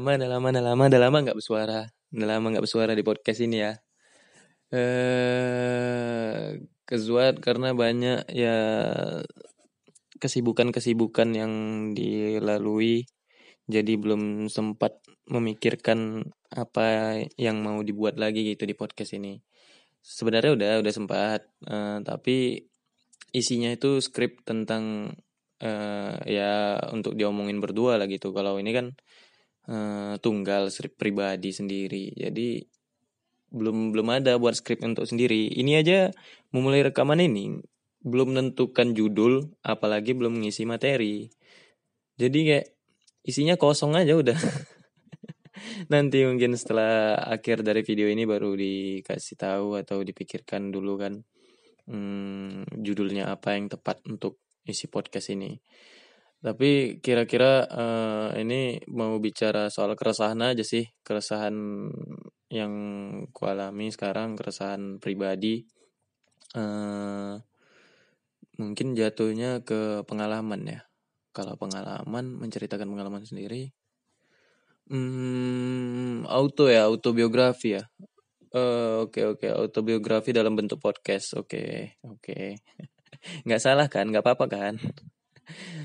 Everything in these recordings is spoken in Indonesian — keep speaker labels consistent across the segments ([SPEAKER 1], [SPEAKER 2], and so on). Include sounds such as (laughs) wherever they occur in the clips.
[SPEAKER 1] lama, udah lama, udah lama, udah lama nggak bersuara. Udah lama nggak bersuara di podcast ini ya. Eh, kezuat karena banyak ya kesibukan-kesibukan yang dilalui. Jadi belum sempat memikirkan apa yang mau dibuat lagi gitu di podcast ini. Sebenarnya udah udah sempat, eh, tapi isinya itu skrip tentang eh, ya untuk diomongin berdua lah gitu. Kalau ini kan eh, tunggal skrip pribadi sendiri. Jadi belum belum ada buat skrip untuk sendiri. Ini aja memulai rekaman ini belum menentukan judul, apalagi belum ngisi materi. Jadi kayak isinya kosong aja udah. (laughs) Nanti mungkin setelah akhir dari video ini baru dikasih tahu atau dipikirkan dulu kan hmm, judulnya apa yang tepat untuk isi podcast ini. Tapi kira-kira uh, ini mau bicara soal keresahan aja sih, keresahan yang kualami sekarang, keresahan pribadi. Uh, mungkin jatuhnya ke pengalaman ya. Kalau pengalaman, menceritakan pengalaman sendiri, hmm, auto ya, autobiografi ya. Uh, Oke okay, oke, okay. autobiografi dalam bentuk podcast. Oke okay, oke, okay. (laughs) nggak salah kan? Nggak apa-apa kan?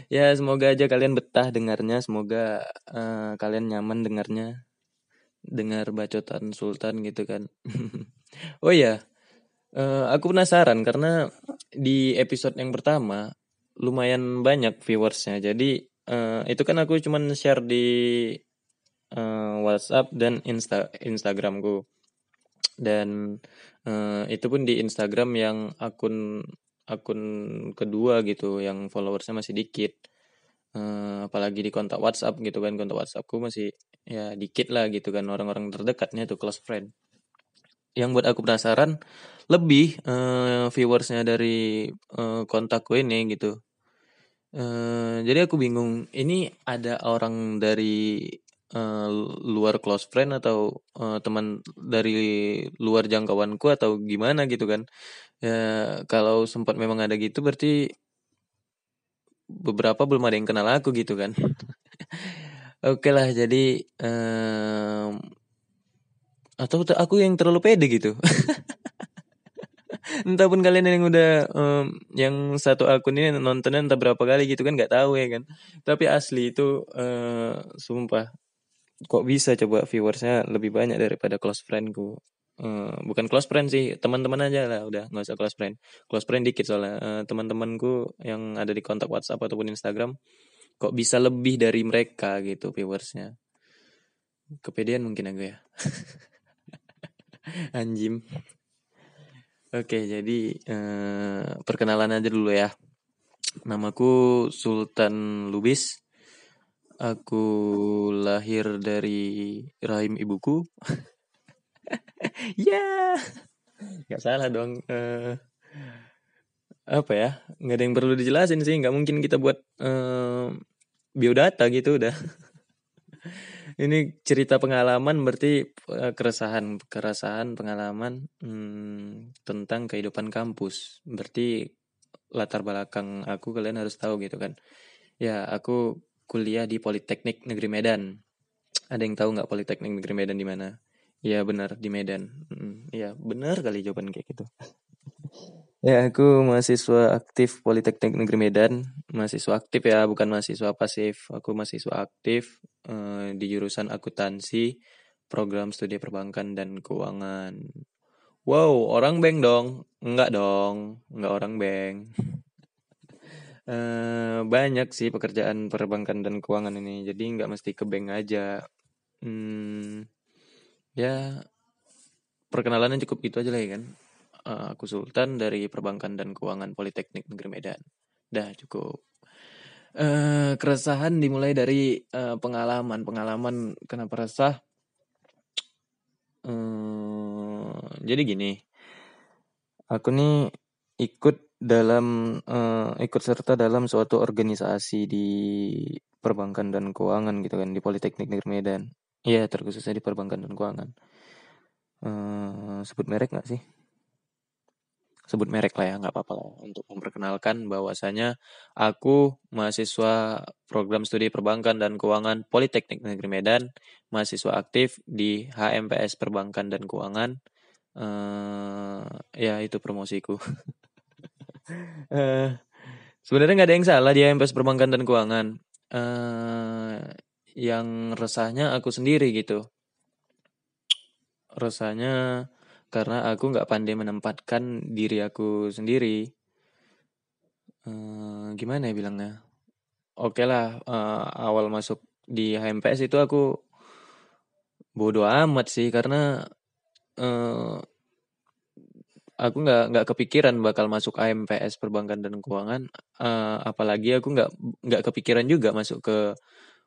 [SPEAKER 1] Ya semoga aja kalian betah dengarnya semoga uh, kalian nyaman dengarnya. Dengar bacotan Sultan gitu kan. (laughs) Oh ya uh, aku penasaran karena di episode yang pertama lumayan banyak viewersnya. Jadi uh, itu kan aku cuman share di uh, WhatsApp dan Insta Instagramku. Dan uh, itu pun di Instagram yang akun akun kedua gitu yang followersnya masih dikit. Uh, apalagi di kontak WhatsApp gitu kan kontak WhatsAppku masih ya dikit lah gitu kan orang-orang terdekatnya tuh close friend. Yang buat aku penasaran lebih uh, viewersnya dari uh, kontakku ini gitu. Uh, jadi aku bingung ini ada orang dari uh, luar close friend atau uh, teman dari luar jangkauanku atau gimana gitu kan ya kalau sempat memang ada gitu berarti beberapa belum ada yang kenal aku gitu kan. (laughs) Oke lah jadi um, atau aku yang terlalu pede gitu. (laughs) Entah pun kalian yang udah um, yang satu akun ini nontonnya entah berapa kali gitu kan nggak tahu ya kan. Tapi asli itu uh, sumpah kok bisa coba viewersnya lebih banyak daripada close friendku Uh, bukan close friend sih teman-teman aja lah udah nggak usah close friend. Close friend dikit soalnya uh, teman-temanku yang ada di kontak WhatsApp ataupun Instagram kok bisa lebih dari mereka gitu viewersnya. Kepedean mungkin aku ya. (laughs) Anjim. Oke jadi uh, perkenalan aja dulu ya. Namaku Sultan Lubis. Aku lahir dari rahim ibuku (laughs) ya nggak salah dong uh, apa ya nggak ada yang perlu dijelasin sih nggak mungkin kita buat uh, biodata gitu udah. (laughs) Ini cerita pengalaman berarti uh, keresahan keresahan pengalaman hmm, tentang kehidupan kampus. Berarti latar belakang aku kalian harus tahu gitu kan. Ya aku kuliah di Politeknik Negeri Medan. Ada yang tahu nggak Politeknik Negeri Medan di mana Iya benar di Medan. Iya benar kali jawaban kayak gitu. ya aku mahasiswa aktif Politeknik Negeri Medan. Mahasiswa aktif ya bukan mahasiswa pasif. Aku mahasiswa aktif uh, di jurusan akuntansi, program studi perbankan dan keuangan. Wow orang bank dong? Enggak dong, enggak orang bank. uh, (laughs) banyak sih pekerjaan perbankan dan keuangan ini. Jadi nggak mesti ke bank aja. Hmm, ya perkenalannya cukup gitu aja lah ya kan. Uh, aku Sultan dari perbankan dan keuangan Politeknik Negeri Medan. Dah cukup. Uh, keresahan dimulai dari uh, pengalaman. Pengalaman kenapa resah? Uh, jadi gini. Aku nih ikut dalam uh, ikut serta dalam suatu organisasi di perbankan dan keuangan gitu kan di Politeknik Negeri Medan Iya, terkhususnya di perbankan dan keuangan. Uh, sebut merek nggak sih? sebut merek lah ya nggak apa-apa lah untuk memperkenalkan bahwasanya aku mahasiswa program studi perbankan dan keuangan Politeknik Negeri Medan mahasiswa aktif di HMPS Perbankan dan Keuangan uh, ya itu promosiku uh, (laughs) sebenarnya nggak ada yang salah di HMPS Perbankan dan Keuangan yang resahnya aku sendiri gitu resahnya karena aku nggak pandai menempatkan diri aku sendiri. Uh, gimana ya bilangnya? Oke okay lah, uh, awal masuk di HMPS itu aku bodoh amat sih karena uh, aku nggak nggak kepikiran bakal masuk HMPS perbankan dan keuangan. Uh, apalagi aku nggak nggak kepikiran juga masuk ke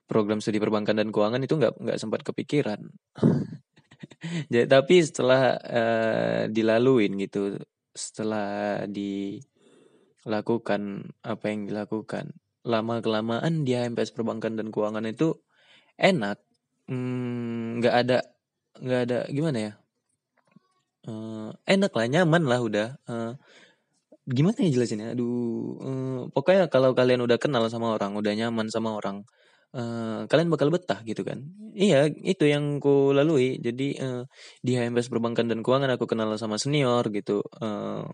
[SPEAKER 1] program studi perbankan dan keuangan itu nggak nggak sempat kepikiran. (laughs) Jadi tapi setelah uh, dilaluin gitu, setelah dilakukan apa yang dilakukan, lama kelamaan di HMPS perbankan dan keuangan itu enak, hmm, nggak hmm, ada nggak ada gimana ya, uh, enak lah nyaman lah udah. Uh, gimana ya jelasinnya? Aduh, uh, pokoknya kalau kalian udah kenal sama orang, udah nyaman sama orang, uh, kalian bakal betah gitu kan. Iya, itu yang ku lalui. Jadi uh, di HMPS Perbankan dan Keuangan aku kenal sama senior gitu. Uh,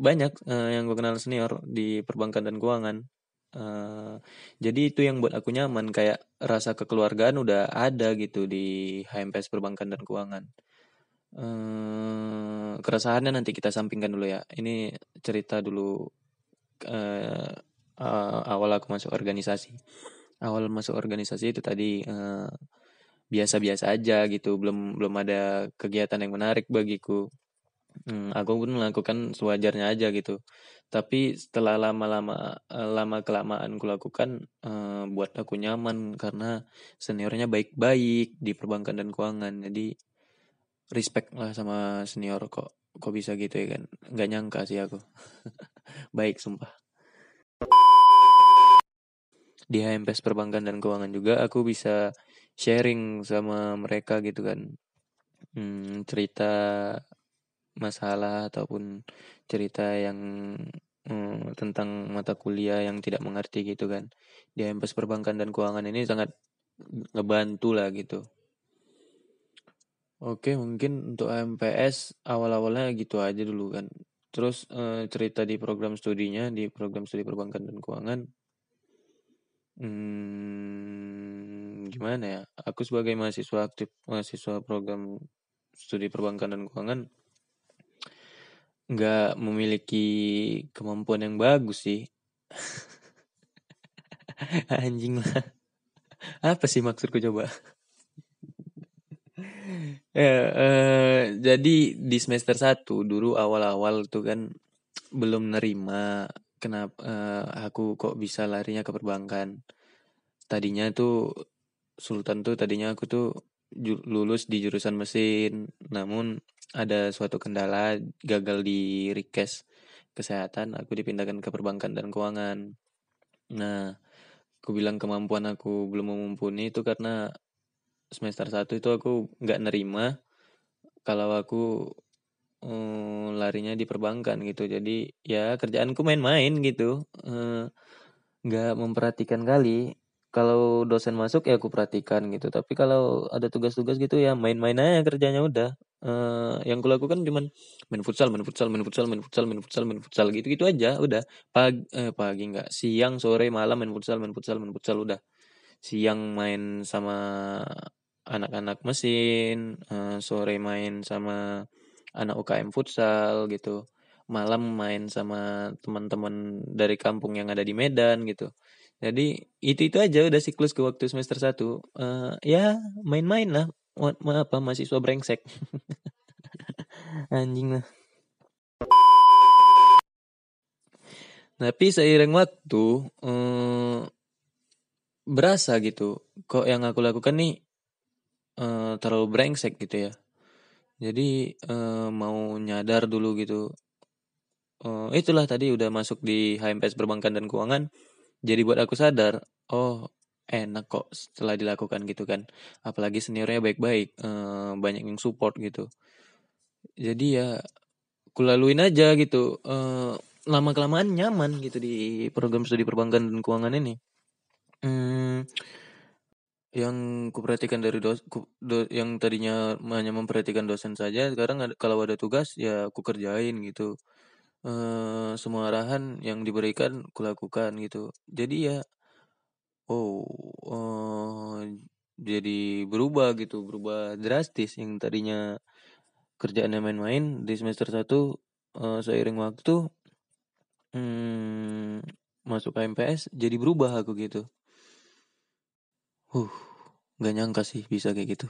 [SPEAKER 1] banyak uh, yang gue kenal senior di perbankan dan keuangan. Uh, jadi itu yang buat aku nyaman kayak rasa kekeluargaan udah ada gitu di HMPS Perbankan dan Keuangan. Uh, keresahannya nanti kita sampingkan dulu ya. Ini cerita dulu uh, uh, awal aku masuk organisasi awal masuk organisasi itu tadi eh, biasa-biasa aja gitu belum belum ada kegiatan yang menarik bagiku. Hmm, aku pun melakukan sewajarnya aja gitu. Tapi setelah lama-lama uh, lama kelamaan ku lakukan uh, buat aku nyaman karena seniornya baik-baik di perbankan dan keuangan. Jadi respect lah sama senior kok kok bisa gitu ya kan. Nggak nyangka sih aku. (laughs) Baik sumpah di HMPS perbankan dan keuangan juga aku bisa sharing sama mereka gitu kan. Hmm, cerita masalah ataupun cerita yang hmm, tentang mata kuliah yang tidak mengerti gitu kan. Di HMPS perbankan dan keuangan ini sangat ngebantu lah gitu. Oke mungkin untuk HMPS awal-awalnya gitu aja dulu kan. Terus eh, cerita di program studinya di program studi perbankan dan keuangan Hmm, gimana ya? Aku sebagai mahasiswa aktif, mahasiswa program studi perbankan dan keuangan, nggak memiliki kemampuan yang bagus sih. (laughs) Anjing lah. Apa sih maksudku coba? ya, eh, jadi di semester 1 dulu awal-awal tuh kan belum nerima kenapa uh, aku kok bisa larinya ke perbankan? Tadinya tuh Sultan tuh tadinya aku tuh lulus di jurusan mesin namun ada suatu kendala gagal di request kesehatan aku dipindahkan ke perbankan dan keuangan. Nah aku bilang kemampuan aku belum mumpuni itu karena semester satu itu aku nggak nerima kalau aku um, larinya di perbankan gitu. Jadi ya kerjaanku main-main gitu. Uh, nggak memperhatikan kali. Kalau dosen masuk ya aku perhatikan gitu. Tapi kalau ada tugas-tugas gitu ya main-main aja kerjanya udah. Uh, yang kulakukan cuman main futsal main futsal main futsal main futsal main futsal main futsal. Gitu gitu aja udah. Pagi eh, pagi nggak siang sore malam main futsal main futsal main futsal udah. Siang main sama anak-anak mesin uh, sore main sama anak UKM futsal gitu. Malam main sama teman-teman dari kampung yang ada di Medan gitu. Jadi itu itu aja udah siklus ke waktu semester satu. Uh, ya main-main lah. Ma apa mahasiswa brengsek. (laughs) Anjing lah. Tapi seiring waktu uh, berasa gitu. Kok yang aku lakukan nih uh, terlalu brengsek gitu ya jadi uh, mau nyadar dulu gitu. Uh, itulah tadi udah masuk di HMPS perbankan dan keuangan. Jadi buat aku sadar, oh enak kok setelah dilakukan gitu kan. Apalagi seniornya baik-baik, uh, banyak yang support gitu. Jadi ya kulaluin aja gitu uh, lama kelamaan nyaman gitu di program studi perbankan dan keuangan ini hmm, yang kuperhatikan dari dos, ku, do, yang tadinya hanya memperhatikan dosen saja sekarang ada, kalau ada tugas ya aku kerjain gitu. Uh, semua arahan yang diberikan kulakukan gitu. Jadi ya oh uh, jadi berubah gitu berubah drastis yang tadinya kerjaannya main-main di semester 1 uh, seiring waktu hmm, masuk ke MPS jadi berubah aku gitu uh nggak nyangka sih bisa kayak gitu.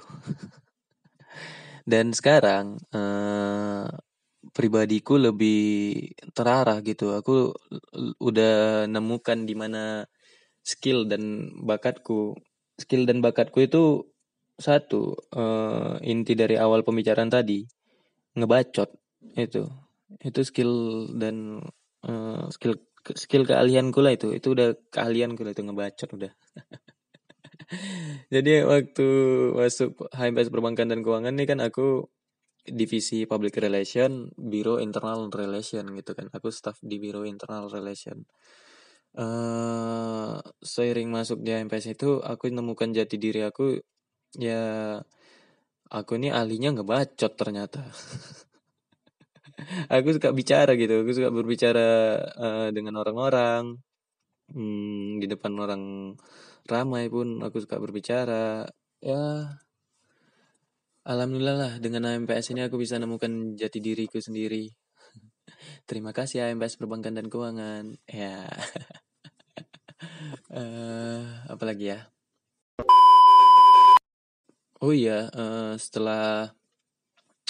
[SPEAKER 1] Dan sekarang uh, pribadiku lebih terarah gitu. Aku udah nemukan di mana skill dan bakatku. Skill dan bakatku itu satu uh, inti dari awal pembicaraan tadi ngebacot itu. Itu skill dan uh, skill skill keahlianku lah itu. Itu udah keahlianku lah itu ngebacot udah (laughs) (laughs) jadi waktu masuk HMPS perbankan dan keuangan nih kan aku divisi public relation biro internal relation gitu kan. Aku staff di biro internal relation. Uh, seiring masuk di HMPS itu aku nemukan jati diri aku ya aku ini ahlinya ngebacot ternyata. (laughs) Aku suka bicara gitu aku suka berbicara uh, dengan orang-orang hmm, di depan orang ramai pun aku suka berbicara. Ya alhamdulillah lah dengan AMPS ini aku bisa nemukan jati diriku sendiri. (laughs) Terima kasih AMPS perbankan dan keuangan. Ya. Uh, (laughs) apalagi ya? Oh iya, uh, setelah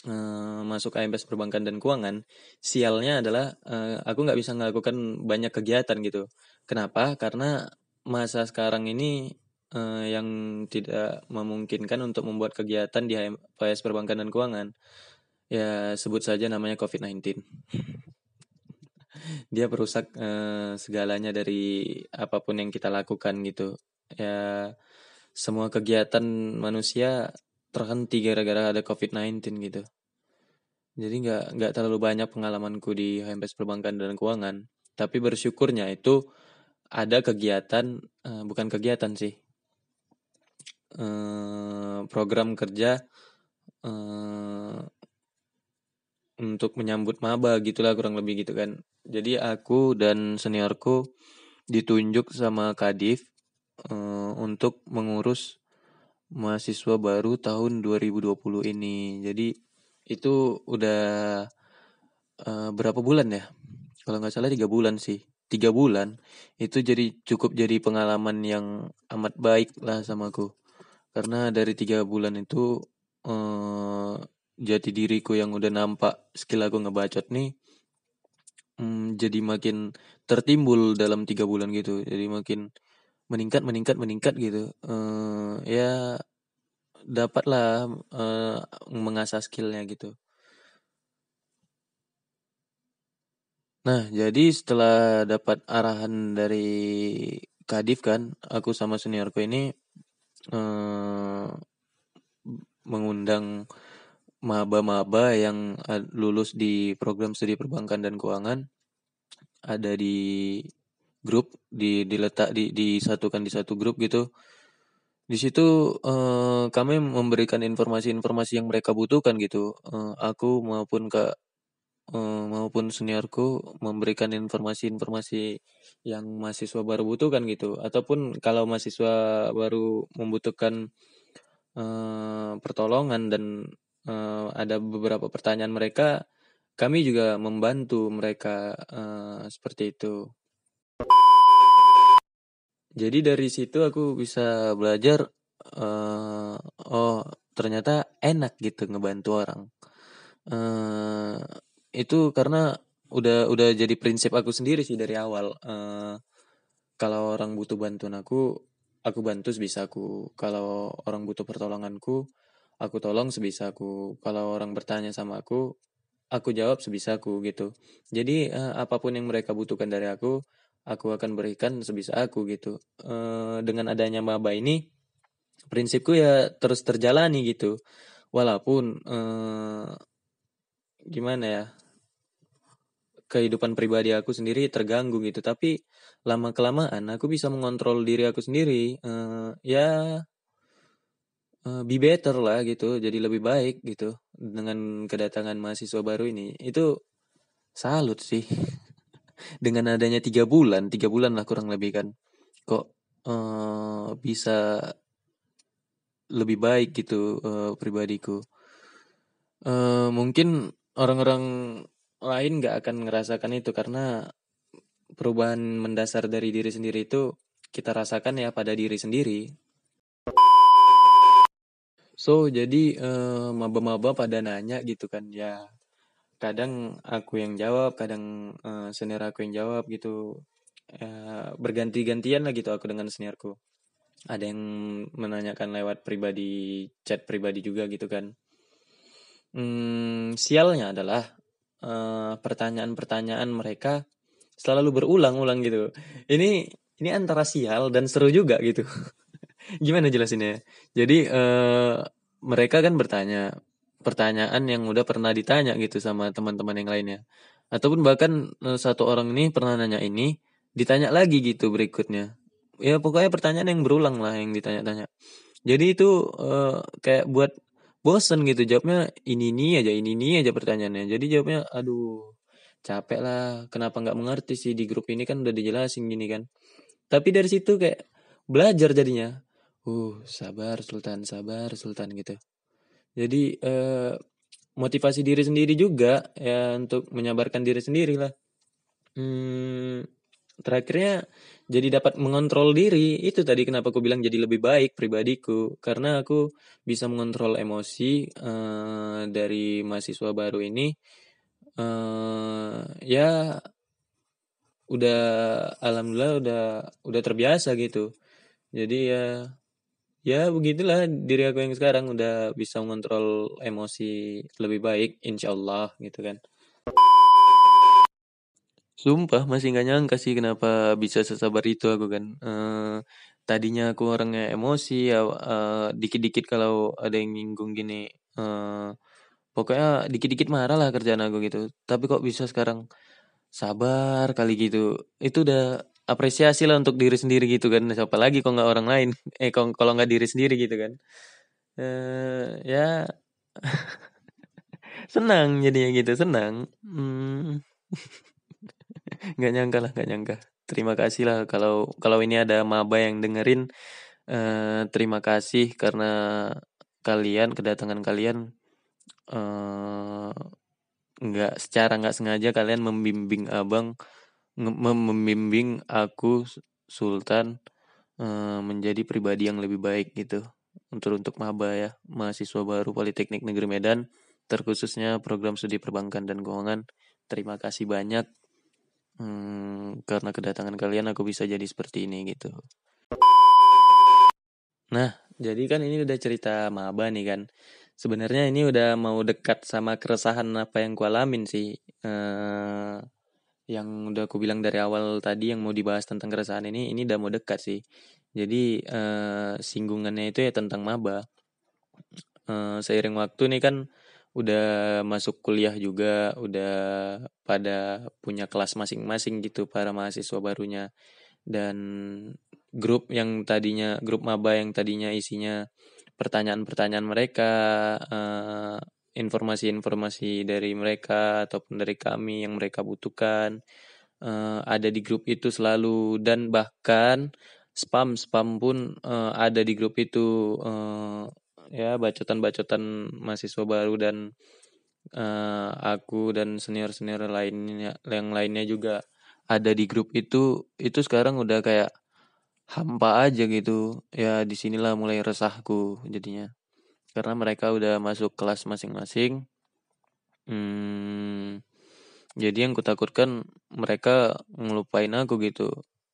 [SPEAKER 1] uh, masuk AMPS perbankan dan keuangan, sialnya adalah uh, aku nggak bisa melakukan banyak kegiatan gitu. Kenapa? Karena masa sekarang ini uh, yang tidak memungkinkan untuk membuat kegiatan di AMPS perbankan dan keuangan. Ya sebut saja namanya COVID-19. (laughs) Dia perusak uh, segalanya dari apa pun yang kita lakukan gitu. Ya semua kegiatan manusia terhenti gara-gara ada COVID-19 gitu. Jadi nggak nggak terlalu banyak pengalamanku di HMPS Perbankan dan Keuangan. Tapi bersyukurnya itu ada kegiatan, uh, bukan kegiatan sih, uh, program kerja uh, untuk menyambut maba gitulah kurang lebih gitu kan. Jadi aku dan seniorku ditunjuk sama Kadif uh, untuk mengurus mahasiswa baru tahun 2020 ini. Jadi itu udah uh, berapa bulan ya? Kalau nggak salah tiga bulan sih. Tiga bulan itu jadi cukup jadi pengalaman yang amat baik lah sama aku. Karena dari tiga bulan itu uh, jati diriku yang udah nampak skill aku ngebacot nih um, jadi makin tertimbul dalam tiga bulan gitu. Jadi makin meningkat meningkat meningkat gitu uh, ya dapatlah uh, mengasah skillnya gitu nah jadi setelah dapat arahan dari kadif kan aku sama seniorku ini uh, mengundang maba-maba yang lulus di program studi perbankan dan keuangan ada di grup di diletak di disatukan di satu grup gitu. Di situ uh, kami memberikan informasi-informasi yang mereka butuhkan gitu uh, aku maupun kak uh, maupun seniorku memberikan informasi-informasi yang mahasiswa baru butuhkan gitu. Ataupun kalau mahasiswa baru membutuhkan uh, pertolongan dan uh, ada beberapa pertanyaan mereka kami juga membantu mereka uh, seperti itu. Jadi dari situ aku bisa belajar uh, oh ternyata enak gitu ngebantu orang. Uh, itu karena udah udah jadi prinsip aku sendiri sih dari awal uh, kalau orang butuh bantuan aku aku bantu sebisa aku. Kalau orang butuh pertolonganku aku tolong sebisa aku. Kalau orang bertanya sama aku aku jawab sebisa aku gitu. Jadi uh, apa pun yang mereka butuhkan dari aku aku akan berikan sebisa aku gitu. E, dengan adanya maba ini prinsipku ya terus terjalani gitu. Walaupun e, gimana ya kehidupan pribadi aku sendiri terganggu gitu. Tapi lama kelamaan aku bisa mengontrol diri aku sendiri uh, ya uh, be better lah gitu jadi lebih baik gitu dengan kedatangan mahasiswa baru ini. Itu salut sih. (laughs) Dengan adanya tiga bulan tiga bulan lah kurang lebih kan kok uh, bisa lebih baik gitu uh, pribadiku. Uh, mungkin orang-orang lain nggak akan ngerasakan itu karena perubahan mendasar dari diri sendiri itu kita rasakan ya pada diri sendiri. So jadi uh, maba-maba pada nanya gitu kan ya. Kadang aku yang jawab kadang uh, senior aku yang jawab gitu. Uh, berganti-gantian lah gitu aku dengan seniorku. Ada yang menanyakan lewat pribadi chat pribadi juga gitu kan. Hmm, sialnya adalah pertanyaan pertanyaan-pertanyaan mereka selalu berulang-ulang gitu. Ini ini antara sial dan seru juga gitu. (laughs) Gimana jelasinnya? Jadi uh, mereka kan bertanya pertanyaan yang udah pernah ditanya gitu sama teman-teman yang lainnya. Ataupun bahkan uh, satu orang ini pernah nanya ini ditanya lagi gitu berikutnya. Ya pokoknya pertanyaan yang berulang lah yang ditanya-tanya. Jadi itu uh, kayak buat bosen gitu jawabnya ini ini aja ini ini aja pertanyaannya. Jadi jawabnya aduh capek lah kenapa nggak mengerti sih di grup ini kan udah dijelasin gini kan. Tapi dari situ kayak belajar jadinya uh sabar Sultan sabar Sultan gitu. Jadi eh, motivasi diri sendiri juga ya untuk menyabarkan diri sendiri lah hmm, terakhirnya jadi dapat mengontrol diri. Itu tadi kenapa aku bilang jadi lebih baik pribadiku. Karena aku bisa mengontrol emosi uh, dari mahasiswa baru ini uh, ya udah alhamdulillah udah udah terbiasa gitu. Jadi ya ya begitulah diri aku yang sekarang udah bisa mengontrol emosi lebih baik insyaallah gitu kan Sumpah masih nggak nyangka sih kenapa bisa sesabar itu aku kan. Uh, tadinya aku orangnya emosi ya dikit-dikit kalau ada yang nyinggung gini. Uh, pokoknya dikit-dikit marah lah kerjaan aku gitu. Tapi kok bisa sekarang sabar kali gitu. Itu udah apresiasi lah untuk diri sendiri gitu kan. Siapa lagi kok nggak orang lain? (laughs) Eh kalau nggak diri sendiri gitu kan. Uh, ya (laughs) senang jadinya gitu senang. Hmm. (laughs) (laughs) nggak nyangka lah nggak nyangka. Terima kasih lah kalau kalau ini ada maba yang dengerin. Eh, terima kasih karena kalian kedatangan kalian. Eh, nggak secara nggak sengaja kalian membimbing abang membimbing aku Sultan eh, menjadi pribadi yang lebih baik gitu. Untuk untuk maba ya mahasiswa baru Politeknik Negeri Medan terkhususnya program studi perbankan dan keuangan. Terima kasih banyak Hmm, karena kedatangan kalian aku bisa jadi seperti ini gitu. Nah, jadi kan ini udah cerita maba nih kan. Sebenarnya ini udah mau dekat sama keresahan apa yang ku alamin sih. Uh, yang udah aku bilang dari awal tadi yang mau dibahas tentang keresahan ini, ini udah mau dekat sih. Jadi uh, singgungannya itu ya tentang maba. Uh, seiring waktu nih kan udah masuk kuliah juga, udah pada punya kelas masing-masing gitu para mahasiswa barunya. Dan grup yang tadinya grup maba yang tadinya isinya pertanyaan-pertanyaan mereka, uh, informasi-informasi dari mereka ataupun dari kami yang mereka butuhkan uh, ada di grup itu selalu dan bahkan spam spam pun uh, ada di grup itu uh, ya bacotan-bacotan mahasiswa baru dan uh, aku dan senior-senior lainnya yang lainnya juga ada di grup itu itu sekarang udah kayak hampa aja gitu. Ya di sinilah mulai resahku jadinya. Karena mereka udah masuk kelas masing-masing. Hmm, jadi yang kutakutkan mereka ngelupain aku gitu.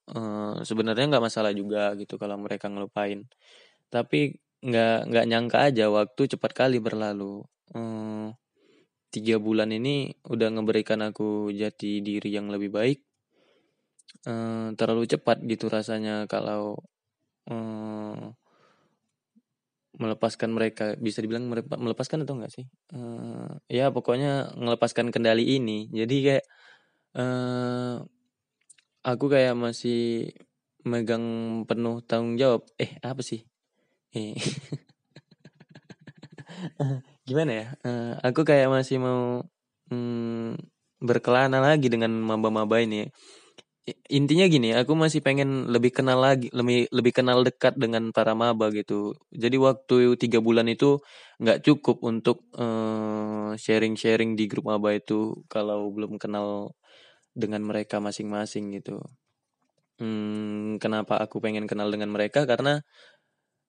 [SPEAKER 1] Uh, sebenarnya nggak masalah juga gitu kalau mereka ngelupain. Tapi nggak nggak nyangka aja waktu cepat kali berlalu. Hmm, tiga bulan ini udah ngeberikan aku jati diri yang lebih baik. Hmm, terlalu cepat gitu rasanya kalau hmm, melepaskan mereka. Bisa dibilang melepaskan atau enggak sih? Uh, ya pokoknya melepaskan kendali ini. Jadi kayak uh, aku kayak masih megang penuh tanggung jawab. Eh apa sih eh (laughs) gimana ya? Uh, aku kayak masih mau hmm, berkelana lagi dengan maba-maba ini. Intinya gini aku masih pengen lebih kenal lagi lebih lebih kenal dekat dengan para maba gitu. Jadi waktu tiga bulan itu nggak cukup untuk uh, sharing-sharing di grup maba itu kalau belum kenal dengan mereka masing-masing gitu. Hmm, kenapa aku pengen kenal dengan mereka? Karena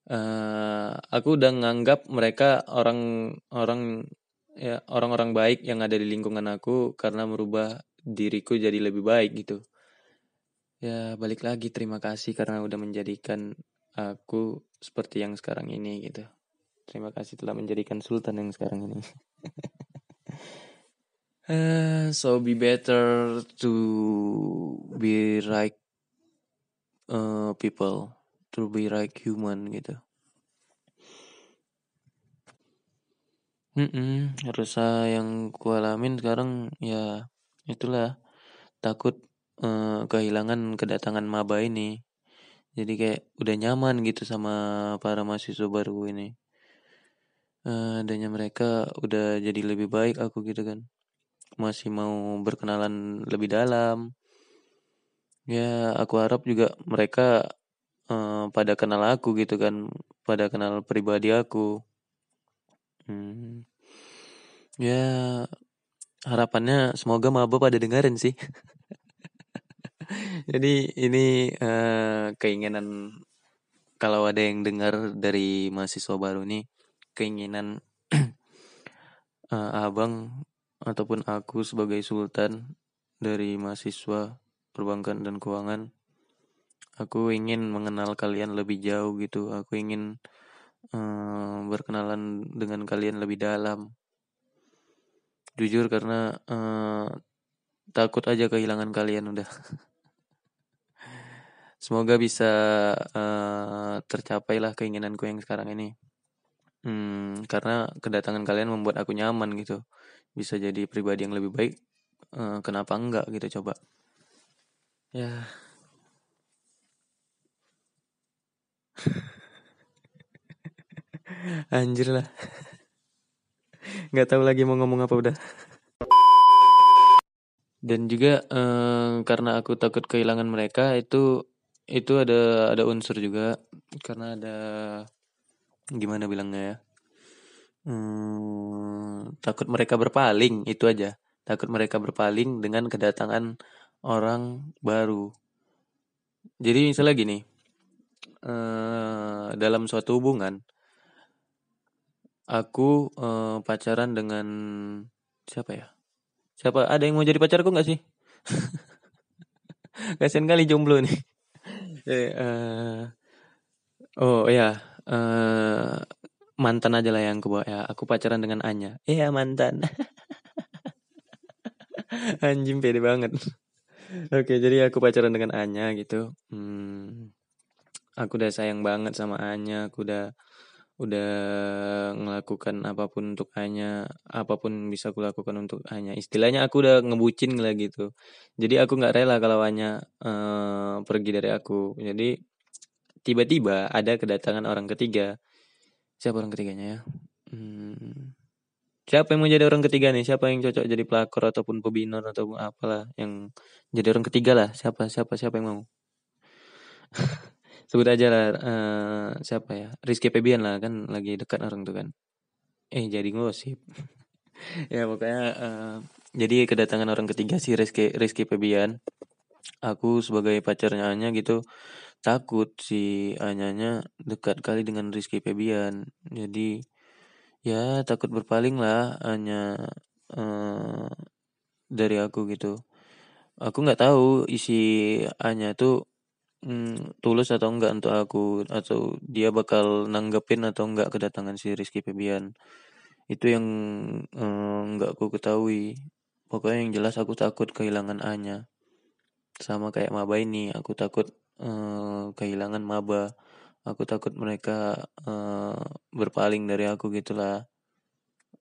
[SPEAKER 1] uh, aku udah nganggap mereka orang orang ya orang-orang baik yang ada di lingkungan aku karena merubah diriku jadi lebih baik gitu. Ya balik lagi terima kasih karena udah menjadikan aku seperti yang sekarang ini gitu. Terima kasih telah menjadikan Sultan yang sekarang ini. Uh, (laughs) so be better to be right uh, people to be right human gitu Mm -mm, rasa yang kualamin sekarang ya itulah takut uh, kehilangan kedatangan maba ini. Jadi kayak udah nyaman gitu sama para mahasiswa baru ini. Uh, adanya mereka udah jadi lebih baik aku gitu kan. Masih mau berkenalan lebih dalam. Ya aku harap juga mereka uh, pada kenal aku gitu kan. Pada kenal pribadi aku. Hmm. Ya harapannya semoga maba pada dengerin sih. (laughs) Jadi ini uh, keinginan kalau ada yang dengar dari mahasiswa baru nih keinginan uh, (clears throat) abang ataupun aku sebagai sultan dari mahasiswa perbankan dan keuangan aku ingin mengenal kalian lebih jauh gitu. Aku ingin uh, berkenalan dengan kalian lebih dalam. Jujur karena uh, takut aja kehilangan kalian udah. (laughs) Semoga bisa uh, tercapailah keinginanku yang sekarang ini. Hmm, karena kedatangan kalian membuat aku nyaman gitu. Bisa jadi pribadi yang lebih baik uh, kenapa enggak gitu coba. Ya anjir lah. Nggak tahu lagi mau ngomong apa udah. Dan juga uh, karena aku takut kehilangan mereka itu itu ada ada unsur juga. Karena ada gimana bilangnya ya? Hmm, takut mereka berpaling itu aja. Takut mereka berpaling dengan kedatangan orang baru. Jadi misalnya gini uh, dalam suatu hubungan aku uh, pacaran dengan siapa ya? Siapa ada yang mau jadi pacarku nggak sih? (laughs) Kasian kali jomblo nih. (laughs) Eh, uh, oh ya uh, mantan aja lah yang aku bawa ya aku pacaran dengan Anya. Iya mantan. (laughs) Anjing pede banget. Oke jadi aku pacaran dengan Anya gitu. Hmm, aku udah sayang banget sama Anya. Aku udah udah ngelakukan apa pun untuk hanya apa pun bisa aku lakukan untuk hanya istilahnya aku udah ngebucin lah gitu. Jadi aku nggak rela kalau hanya uh, pergi dari aku. Jadi tiba-tiba ada kedatangan orang ketiga. Siapa orang ketiganya ya? Hmm, siapa yang mau jadi orang ketiga nih? Siapa yang cocok jadi pelakor ataupun pebinor atau apalah yang jadi orang ketiga lah? Siapa siapa siapa yang mau (laughs) sebut aja lah uh, siapa ya? Rizky Febian lah kan lagi dekat orang tuh kan. Eh jadi ngosip (laughs) ya pokoknya uh, jadi kedatangan orang ketiga si Rizky Rizky Febian. Aku sebagai pacarnya Anya gitu takut si Anyanya dekat kali dengan Rizky Febian. Jadi ya takut berpaling lah Anya uh, dari aku gitu. Aku nggak tahu isi Anya tuh hmm, tulus atau enggak untuk aku? Atau dia bakal nanggepin atau enggak kedatangan si Rizky Febian? Itu yang eh, enggak aku ketahui. Pokoknya yang jelas aku takut kehilangan Anya. Sama kayak Maba ini aku takut eh, kehilangan Maba. Aku takut mereka eh, berpaling dari aku gitulah.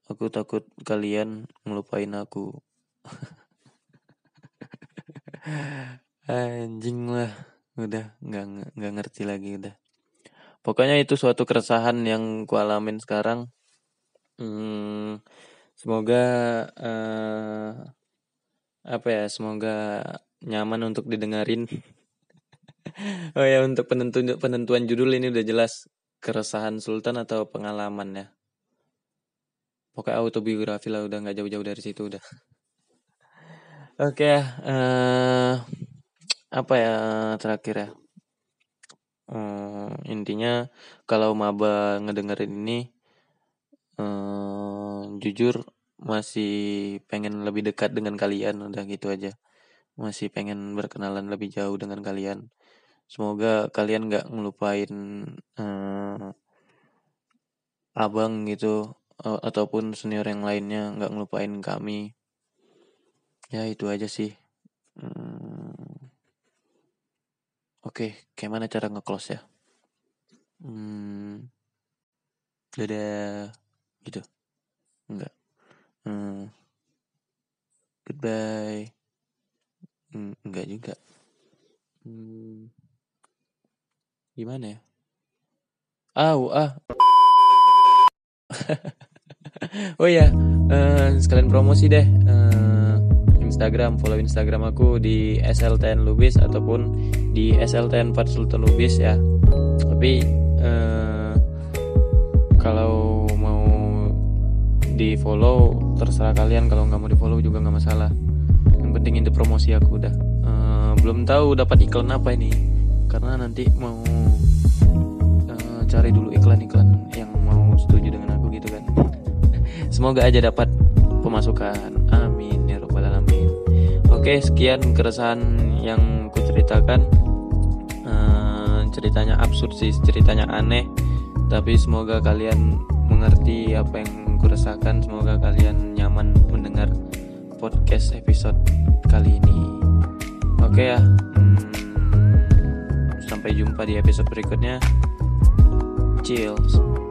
[SPEAKER 1] Aku takut kalian ngelupain aku. (laughs) Anjing lah udah nggak nggak ngerti lagi udah. Pokoknya itu suatu keresahan yang ku alamin sekarang. Hmm, semoga uh, apa ya semoga nyaman untuk didengarin. (laughs) Oh ya untuk penentu penentuan judul ini udah jelas keresahan Sultan atau pengalaman ya. Pokoknya autobiografi lah udah nggak jauh-jauh dari situ udah. (laughs) Oke okay, uh, eh, apa ya terakhir ya? Uh, intinya kalau maba ngedengerin ini uh, jujur masih pengen lebih dekat dengan kalian udah gitu aja. Masih pengen berkenalan lebih jauh dengan kalian. Semoga kalian nggak ngelupain uh, abang gitu ataupun senior yang lainnya nggak ngelupain kami. Ya itu aja sih hmm. Oke okay, gimana cara nge-close ya hmm. dadah gitu enggak hmm. goodbye hmm, enggak juga hmm. gimana ya ah ah (laughs) oh ya, uh, sekalian promosi deh. Uh, Instagram, follow Instagram aku di SL10 Lubis ataupun di SL10 Fat Sultan Lubis ya. Tapi uh, kalau mau di follow terserah kalian. Kalau nggak mau di follow juga nggak masalah. Yang penting itu promosi aku udah. Uh, belum tahu dapat iklan apa ini, karena nanti mau uh, cari dulu iklan-iklan yang mau setuju dengan aku gitu kan. (laughs) Semoga aja dapat pemasukan. Alamin. Oke, sekian keresahan yang ku ceritakan. Uh, ceritanya absurd sih, ceritanya aneh. Tapi semoga kalian mengerti apa yang ku rasakan. Semoga kalian nyaman mendengar podcast episode kali ini. Oke ya. Hmm, sampai jumpa di episode berikutnya. Cheers.